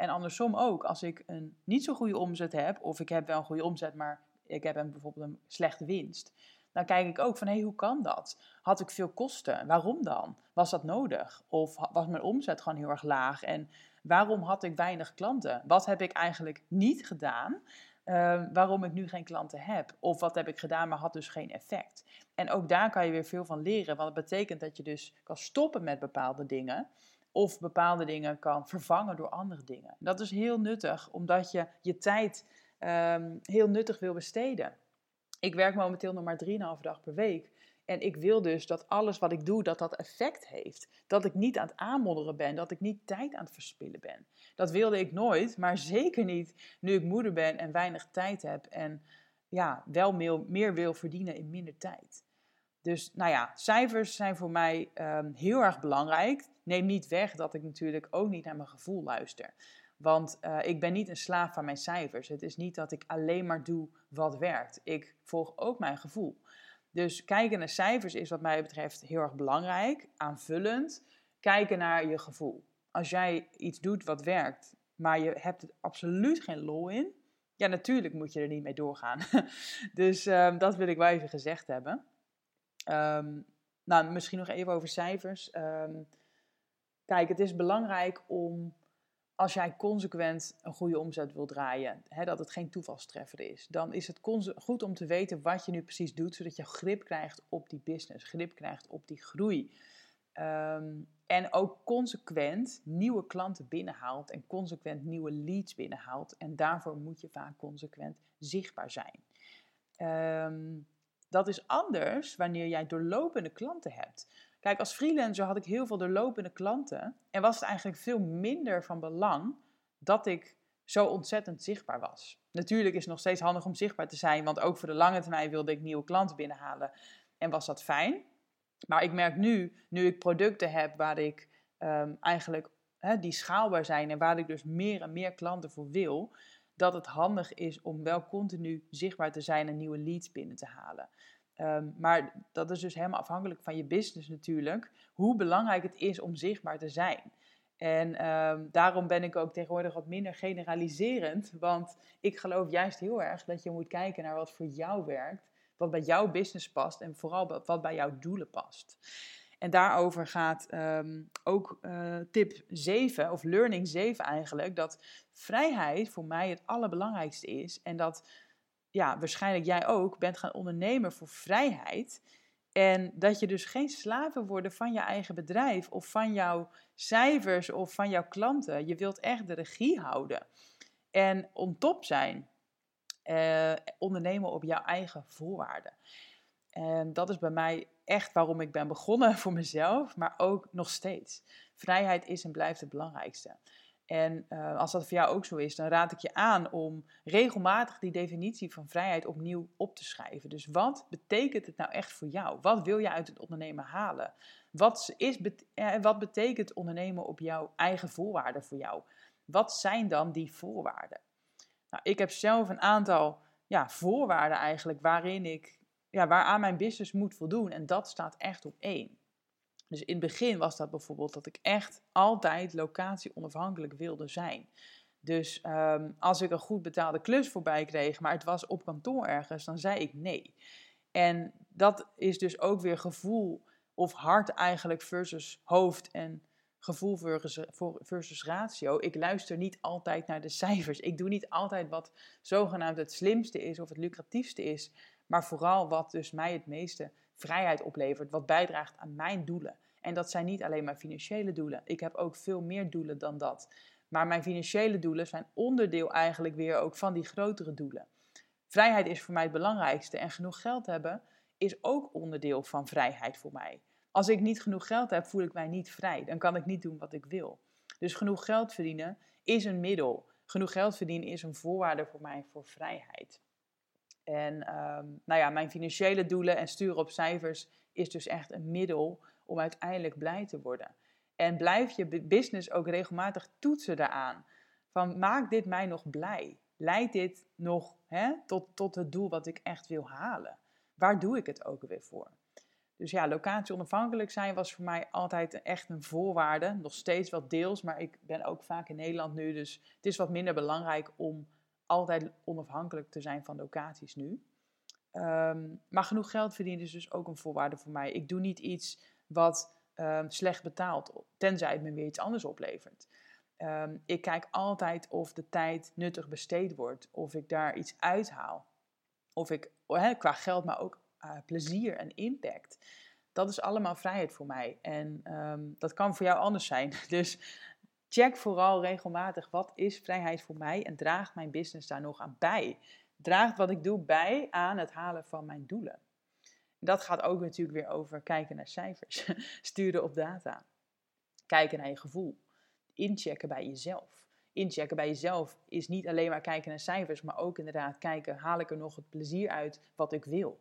En andersom ook, als ik een niet zo goede omzet heb, of ik heb wel een goede omzet, maar ik heb een, bijvoorbeeld een slechte winst, dan kijk ik ook van hé, hey, hoe kan dat? Had ik veel kosten? Waarom dan? Was dat nodig? Of was mijn omzet gewoon heel erg laag? En waarom had ik weinig klanten? Wat heb ik eigenlijk niet gedaan? Uh, waarom ik nu geen klanten heb? Of wat heb ik gedaan, maar had dus geen effect? En ook daar kan je weer veel van leren, want het betekent dat je dus kan stoppen met bepaalde dingen. Of bepaalde dingen kan vervangen door andere dingen. Dat is heel nuttig, omdat je je tijd um, heel nuttig wil besteden. Ik werk momenteel nog maar 3,5 dag per week. En ik wil dus dat alles wat ik doe, dat dat effect heeft. Dat ik niet aan het aanmodderen ben, dat ik niet tijd aan het verspillen ben. Dat wilde ik nooit, maar zeker niet nu ik moeder ben en weinig tijd heb. En ja, wel meer wil verdienen in minder tijd. Dus nou ja, cijfers zijn voor mij um, heel erg belangrijk. Neem niet weg dat ik natuurlijk ook niet naar mijn gevoel luister. Want uh, ik ben niet een slaaf van mijn cijfers. Het is niet dat ik alleen maar doe wat werkt. Ik volg ook mijn gevoel. Dus kijken naar cijfers is wat mij betreft heel erg belangrijk, aanvullend. Kijken naar je gevoel. Als jij iets doet wat werkt, maar je hebt er absoluut geen lol in, ja, natuurlijk moet je er niet mee doorgaan. dus um, dat wil ik wel even gezegd hebben. Um, nou, misschien nog even over cijfers. Um, kijk, het is belangrijk om als jij consequent een goede omzet wil draaien, hè, dat het geen toevalstreffer is, dan is het goed om te weten wat je nu precies doet, zodat je grip krijgt op die business, grip krijgt op die groei. Um, en ook consequent nieuwe klanten binnenhaalt en consequent nieuwe leads binnenhaalt. En daarvoor moet je vaak consequent zichtbaar zijn. Um, dat is anders wanneer jij doorlopende klanten hebt. Kijk, als freelancer had ik heel veel doorlopende klanten en was het eigenlijk veel minder van belang dat ik zo ontzettend zichtbaar was. Natuurlijk is het nog steeds handig om zichtbaar te zijn, want ook voor de lange termijn wilde ik nieuwe klanten binnenhalen en was dat fijn. Maar ik merk nu, nu ik producten heb waar ik um, eigenlijk die schaalbaar zijn en waar ik dus meer en meer klanten voor wil, dat het handig is om wel continu zichtbaar te zijn en nieuwe leads binnen te halen. Um, maar dat is dus helemaal afhankelijk van je business natuurlijk, hoe belangrijk het is om zichtbaar te zijn. En um, daarom ben ik ook tegenwoordig wat minder generaliserend, want ik geloof juist heel erg dat je moet kijken naar wat voor jou werkt, wat bij jouw business past en vooral wat bij jouw doelen past. En daarover gaat um, ook uh, tip 7, of learning 7 eigenlijk, dat vrijheid voor mij het allerbelangrijkste is. En dat ja, waarschijnlijk jij ook bent gaan ondernemen voor vrijheid. En dat je dus geen slaven wordt van je eigen bedrijf of van jouw cijfers of van jouw klanten. Je wilt echt de regie houden en on top zijn. Uh, ondernemen op jouw eigen voorwaarden. En dat is bij mij echt waarom ik ben begonnen voor mezelf, maar ook nog steeds. Vrijheid is en blijft het belangrijkste. En uh, als dat voor jou ook zo is, dan raad ik je aan om regelmatig die definitie van vrijheid opnieuw op te schrijven. Dus wat betekent het nou echt voor jou? Wat wil je uit het ondernemen halen? Wat, is, eh, wat betekent ondernemen op jouw eigen voorwaarden voor jou? Wat zijn dan die voorwaarden? Nou, ik heb zelf een aantal ja, voorwaarden eigenlijk waarin ik, ja, waaraan mijn business moet voldoen. En dat staat echt op één. Dus in het begin was dat bijvoorbeeld dat ik echt altijd locatie onafhankelijk wilde zijn. Dus um, als ik een goed betaalde klus voorbij kreeg, maar het was op kantoor ergens, dan zei ik nee. En dat is dus ook weer gevoel of hart eigenlijk versus hoofd en gevoel versus, versus ratio. Ik luister niet altijd naar de cijfers. Ik doe niet altijd wat zogenaamd het slimste is of het lucratiefste is, maar vooral wat dus mij het meeste vrijheid oplevert, wat bijdraagt aan mijn doelen. En dat zijn niet alleen mijn financiële doelen. Ik heb ook veel meer doelen dan dat. Maar mijn financiële doelen zijn onderdeel eigenlijk weer ook van die grotere doelen. Vrijheid is voor mij het belangrijkste en genoeg geld hebben is ook onderdeel van vrijheid voor mij. Als ik niet genoeg geld heb, voel ik mij niet vrij. Dan kan ik niet doen wat ik wil. Dus genoeg geld verdienen is een middel. Genoeg geld verdienen is een voorwaarde voor mij voor vrijheid. En um, nou ja, mijn financiële doelen en sturen op cijfers is dus echt een middel om uiteindelijk blij te worden. En blijf je business ook regelmatig toetsen daaraan. Van maakt dit mij nog blij? Leidt dit nog hè, tot, tot het doel wat ik echt wil halen? Waar doe ik het ook weer voor? Dus ja, locatie onafhankelijk zijn was voor mij altijd echt een voorwaarde. Nog steeds wat deels, maar ik ben ook vaak in Nederland nu. Dus het is wat minder belangrijk om altijd onafhankelijk te zijn van locaties nu. Ehm, maar genoeg geld verdienen is dus ook een voorwaarde voor mij. Ik doe niet iets wat ehm, slecht betaalt, tenzij het me weer iets anders oplevert. Ehm, ik kijk altijd of de tijd nuttig besteed wordt, of ik daar iets uithaal. Of ik qua geld, maar ook uh, plezier en impact. Dat is allemaal vrijheid voor mij. En dat kan voor jou anders zijn. Dus check vooral regelmatig wat is vrijheid voor mij en draagt mijn business daar nog aan bij draagt wat ik doe bij aan het halen van mijn doelen. Dat gaat ook natuurlijk weer over kijken naar cijfers, sturen op data, kijken naar je gevoel, inchecken bij jezelf. Inchecken bij jezelf is niet alleen maar kijken naar cijfers, maar ook inderdaad kijken, haal ik er nog het plezier uit wat ik wil.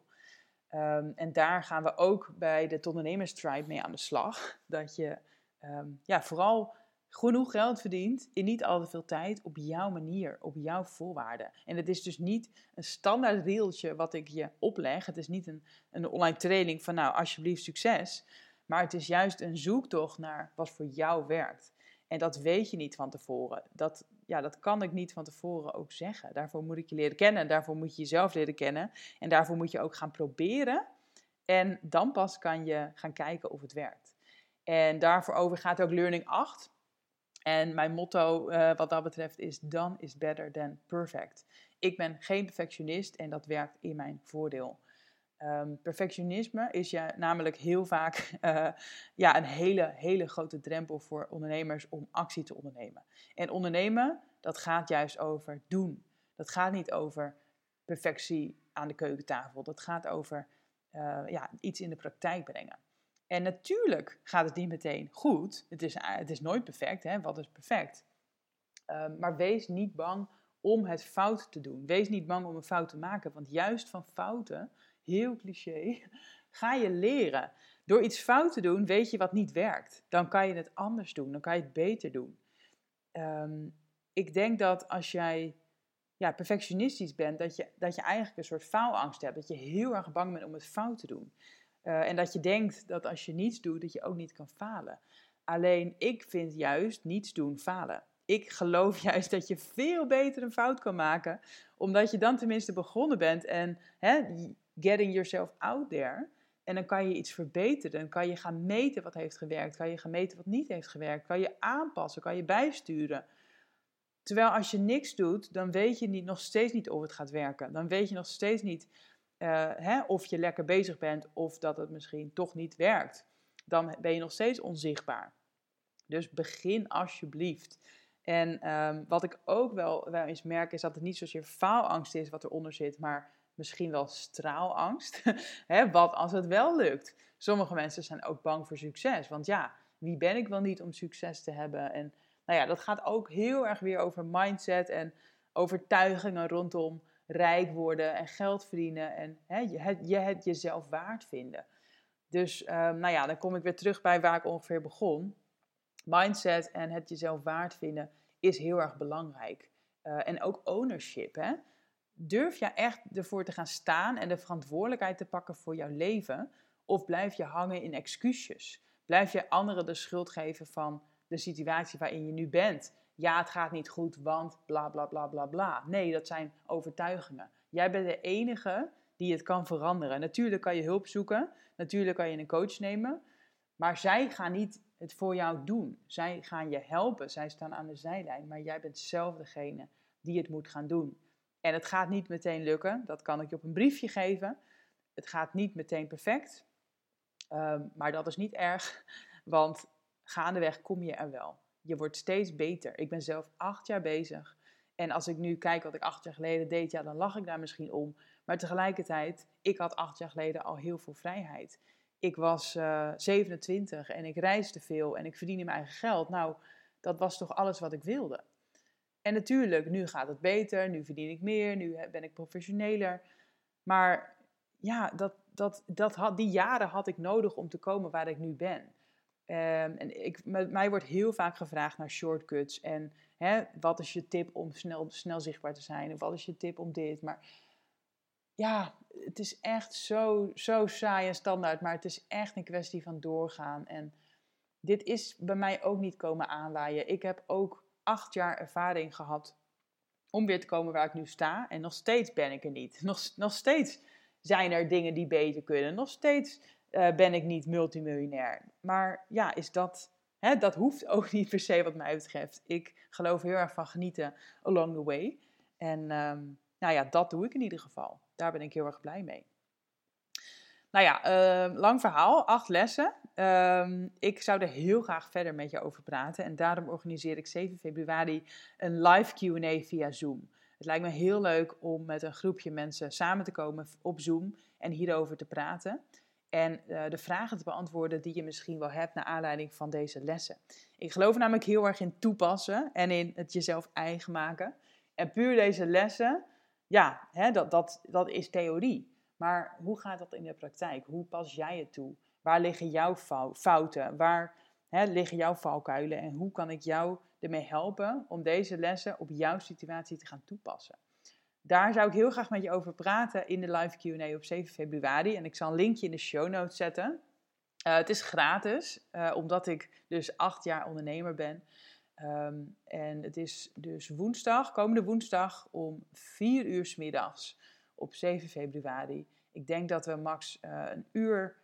Um, en daar gaan we ook bij de Ondernemers Tribe mee aan de slag. Dat je um, ja, vooral genoeg geld verdient in niet al te veel tijd op jouw manier, op jouw voorwaarden. En het is dus niet een standaard reeltje wat ik je opleg. Het is niet een, een online training van nou alsjeblieft succes. Maar het is juist een zoektocht naar wat voor jou werkt. En dat weet je niet van tevoren. Dat, ja, dat kan ik niet van tevoren ook zeggen. Daarvoor moet ik je leren kennen. Daarvoor moet je jezelf leren kennen. En daarvoor moet je ook gaan proberen. En dan pas kan je gaan kijken of het werkt. En daarvoor over gaat ook Learning 8. En mijn motto uh, wat dat betreft is: done is better than perfect. Ik ben geen perfectionist en dat werkt in mijn voordeel. Um, perfectionisme is ja namelijk heel vaak uh, ja, een hele, hele grote drempel voor ondernemers om actie te ondernemen. En ondernemen, dat gaat juist over doen. Dat gaat niet over perfectie aan de keukentafel. Dat gaat over uh, ja, iets in de praktijk brengen. En natuurlijk gaat het niet meteen goed. Het is, eh, het is nooit perfect. Hè? Wat is perfect? Ehm, maar wees niet bang om het fout te doen. Wees niet bang om een fout te maken. Want juist van fouten, heel cliché, ga je leren. Door iets fout te doen, weet je wat niet werkt. Dan kan je het anders doen. Dan kan je het beter doen. Ehm, ik denk dat als jij ja, perfectionistisch bent, dat je, dat je eigenlijk een soort faalangst hebt. Dat je heel erg bang bent om het fout te doen. Eh, en dat je denkt dat als je niets doet, dat je ook niet kan falen. Alleen ik vind juist niets doen falen. Ik geloof juist dat je veel beter een fout kan maken, omdat je dan tenminste begonnen bent en hè, getting yourself out there. En dan kan je iets verbeteren. Dan kan je gaan meten wat heeft gewerkt. Kan je gaan meten wat niet heeft gewerkt. Kan je aanpassen. Kan je bijsturen. Terwijl als je niks doet, dan weet je niet, nog steeds niet of het gaat werken. Dan weet je nog steeds niet uh, hè, of je lekker bezig bent of dat het misschien toch niet werkt. Dan ben je nog steeds onzichtbaar. Dus begin alsjeblieft. En um, wat ik ook wel, wel eens merk is dat het niet zozeer faalangst is wat eronder zit, maar misschien wel straalangst. wat als het wel lukt? Sommige mensen zijn ook bang voor succes. Want ja, wie ben ik wel niet om succes te hebben? En nou ja, dat gaat ook heel erg weer over mindset en overtuigingen rondom rijk worden en geld verdienen en hè, je, het, je het jezelf waard vinden. Dus um, nou ja, dan kom ik weer terug bij waar ik ongeveer begon. Mindset en het jezelf waard vinden is heel erg belangrijk. Uh, en ook ownership. Hè? Durf je echt ervoor te gaan staan en de verantwoordelijkheid te pakken voor jouw leven? Of blijf je hangen in excuses? Blijf je anderen de schuld geven van de situatie waarin je nu bent? Ja, het gaat niet goed, want bla bla bla bla bla. Nee, dat zijn overtuigingen. Jij bent de enige die het kan veranderen. Natuurlijk kan je hulp zoeken, natuurlijk kan je een coach nemen, maar zij gaan niet het voor jou doen. Zij gaan je helpen, zij staan aan de zijlijn, maar jij bent zelf degene die het moet gaan doen. En het gaat niet meteen lukken, dat kan ik je op een briefje geven. Het gaat niet meteen perfect, ehm, maar dat is niet erg, want gaandeweg kom je er wel je wordt steeds beter. Ik ben zelf acht jaar bezig. En als ik nu kijk wat ik acht jaar geleden deed, ja, dan lach ik daar misschien om. Maar tegelijkertijd, ik had acht jaar geleden al heel veel vrijheid. Ik was uh, eh, 27 en ik reisde veel en ik verdiende mijn eigen geld. Nou, dat was toch alles wat ik wilde. En natuurlijk, nu gaat het beter, nu verdien ik meer, nu ben ik professioneler. Maar ja, dat, dat, dat had, die jaren had ik nodig om te komen waar ik nu ben. Um, en ik, met mij wordt heel vaak gevraagd naar shortcuts. En hè, wat is je tip om snel, snel zichtbaar te zijn? Of wat is je tip om dit? Maar ja, het is echt zo, zo saai en standaard. Maar het is echt een kwestie van doorgaan. En dit is bij mij ook niet komen aanwaaien. Ik heb ook acht jaar ervaring gehad om weer te komen waar ik nu sta. En nog steeds ben ik er niet. Nog, nog steeds zijn er dingen die beter kunnen. Nog steeds uh, ben ik niet multimiljonair. Maar ja, is dat, hè, dat hoeft ook niet per se wat mij betreft. Ik geloof heel erg van genieten along the way. En um, nou ja, dat doe ik in ieder geval. Daar ben ik heel erg blij mee. Nou ja, uh, lang verhaal, acht lessen. Uh, ik zou er heel graag verder met je over praten. En daarom organiseer ik 7 februari een live QA via Zoom. Het lijkt me heel leuk om met een groepje mensen samen te komen op Zoom en hierover te praten. En uh, de vragen te beantwoorden die je misschien wel hebt naar aanleiding van deze lessen. Ik geloof namelijk heel erg in toepassen en in het jezelf eigen maken. En puur deze lessen, ja, hè, dat, dat, dat is theorie. Maar hoe gaat dat in de praktijk? Hoe pas jij het toe? Waar liggen jouw fouten? Waar hè, liggen jouw valkuilen? En hoe kan ik jou ermee helpen om deze lessen op jouw situatie te gaan toepassen? Daar zou ik heel graag met je over praten in de live QA op 7 februari. En ik zal een linkje in de show notes zetten. Uh, het is gratis, uh, omdat ik dus acht jaar ondernemer ben. Um, en het is dus woensdag, komende woensdag om 4 uur s middags op 7 februari. Ik denk dat we max uh, een uur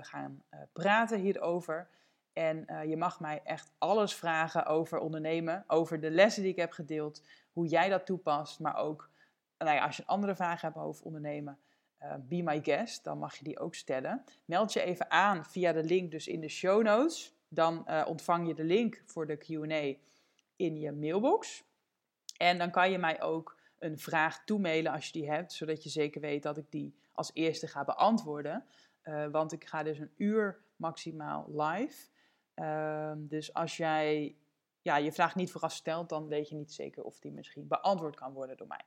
gaan praten hierover. En je mag mij echt alles vragen over ondernemen, over de lessen die ik heb gedeeld, hoe jij dat toepast, maar ook nou ja, als je andere vragen hebt over ondernemen, uh, be my guest, dan mag je die ook stellen. Meld je even aan via de link dus in de show notes. Dan uh, ontvang je de link voor de Q&A in je mailbox. En dan kan je mij ook een vraag toemailen als je die hebt, zodat je zeker weet dat ik die als eerste ga beantwoorden. Uh, want ik ga dus een uur maximaal live. Ehm, dus als jij ja, je vraag niet vooraf stelt, dan weet je niet zeker of die misschien beantwoord kan worden door mij.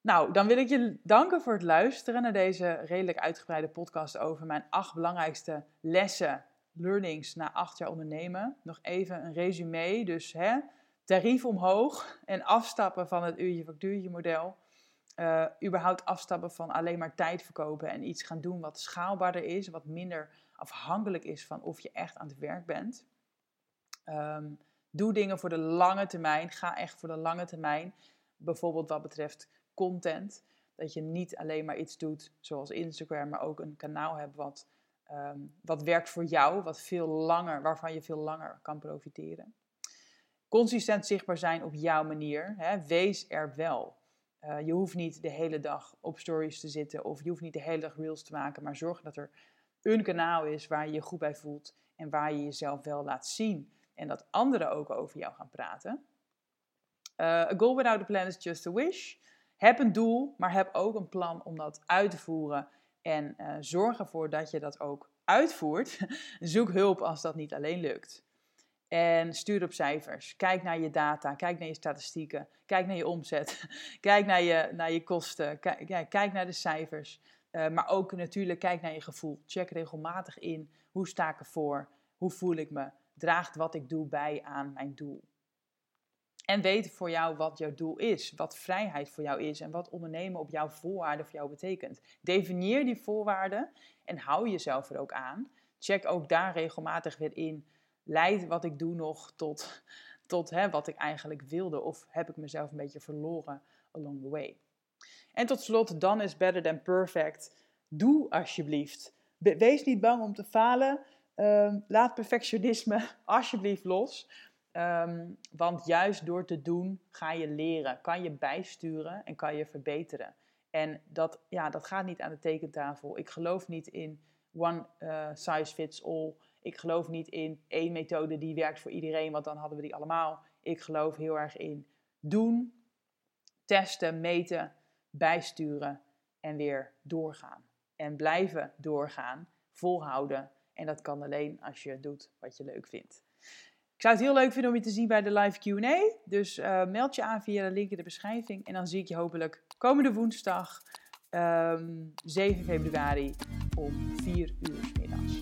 Nou, dan wil ik je danken voor het luisteren naar deze redelijk uitgebreide podcast over mijn acht belangrijkste lessen, learnings na acht jaar ondernemen. Nog even een resume. Dus hè, tarief omhoog en afstappen van het uurtje-factuurtje model. Uh, überhaupt afstappen van alleen maar tijd verkopen en iets gaan doen wat schaalbaarder is, wat minder afhankelijk is van of je echt aan het werk bent. Um, doe dingen voor de lange termijn. Ga echt voor de lange termijn. Bijvoorbeeld wat betreft content. Dat je niet alleen maar iets doet zoals Instagram, maar ook een kanaal hebt wat, ehm, wat werkt voor jou, wat veel langer, waarvan je veel langer kan profiteren. Consistent zichtbaar zijn op jouw manier. Hè? Wees er wel. Uh, je hoeft niet de hele dag op stories te zitten of je hoeft niet de hele dag reels te maken, maar zorg dat er een kanaal is waar je je goed bij voelt en waar je jezelf wel laat zien en dat anderen ook over jou gaan praten. Uh, a goal without a plan is just a wish. Heb een doel, maar heb ook een plan om dat uit te voeren. En uh, zorg ervoor dat je dat ook uitvoert. Zoek hulp als dat niet alleen lukt. En stuur op cijfers. Kijk naar je data. Kijk naar je statistieken. Kijk naar je omzet. Kijk naar je, naar je kosten. Kijk, kijk naar de cijfers. Uh, maar ook natuurlijk kijk naar je gevoel. Check regelmatig in. Hoe sta ik ervoor? Hoe voel ik me? Draagt wat ik doe bij aan mijn doel? En weet voor jou wat jouw doel is, wat vrijheid voor jou is en wat ondernemen op jouw voorwaarden voor jou betekent. Definieer die voorwaarden en hou jezelf er ook aan. Check ook daar regelmatig weer in. Leidt wat ik doe nog tot, tot hè, wat ik eigenlijk wilde? Of heb ik mezelf een beetje verloren along the way? En tot slot, dan is better than perfect. Doe alsjeblieft. Wees niet bang om te falen. Uh, laat perfectionisme alsjeblieft los. Um, want juist door te doen ga je leren, kan je bijsturen en kan je verbeteren. En dat, ja, dat gaat niet aan de tekentafel. Ik geloof niet in one uh, size fits all. Ik geloof niet in één methode die werkt voor iedereen, want dan hadden we die allemaal. Ik geloof heel erg in doen, testen, meten, bijsturen en weer doorgaan. En blijven doorgaan, volhouden. En dat kan alleen als je doet wat je leuk vindt. Ik zou het heel leuk vinden om je te zien bij de live QA. Dus uh, meld je aan via de link in de beschrijving. En dan zie ik je hopelijk komende woensdag um, ehm, 7 februari om 4 uur middags.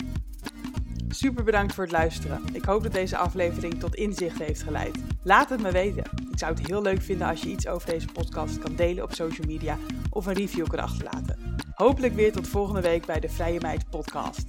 Super bedankt voor het luisteren. Ik hoop dat deze aflevering tot inzicht heeft geleid. Laat het me weten. Ik zou het heel leuk vinden als je iets over deze podcast kan delen op social media of een review kan achterlaten. Hopelijk weer tot volgende week bij de Vrije Meid podcast.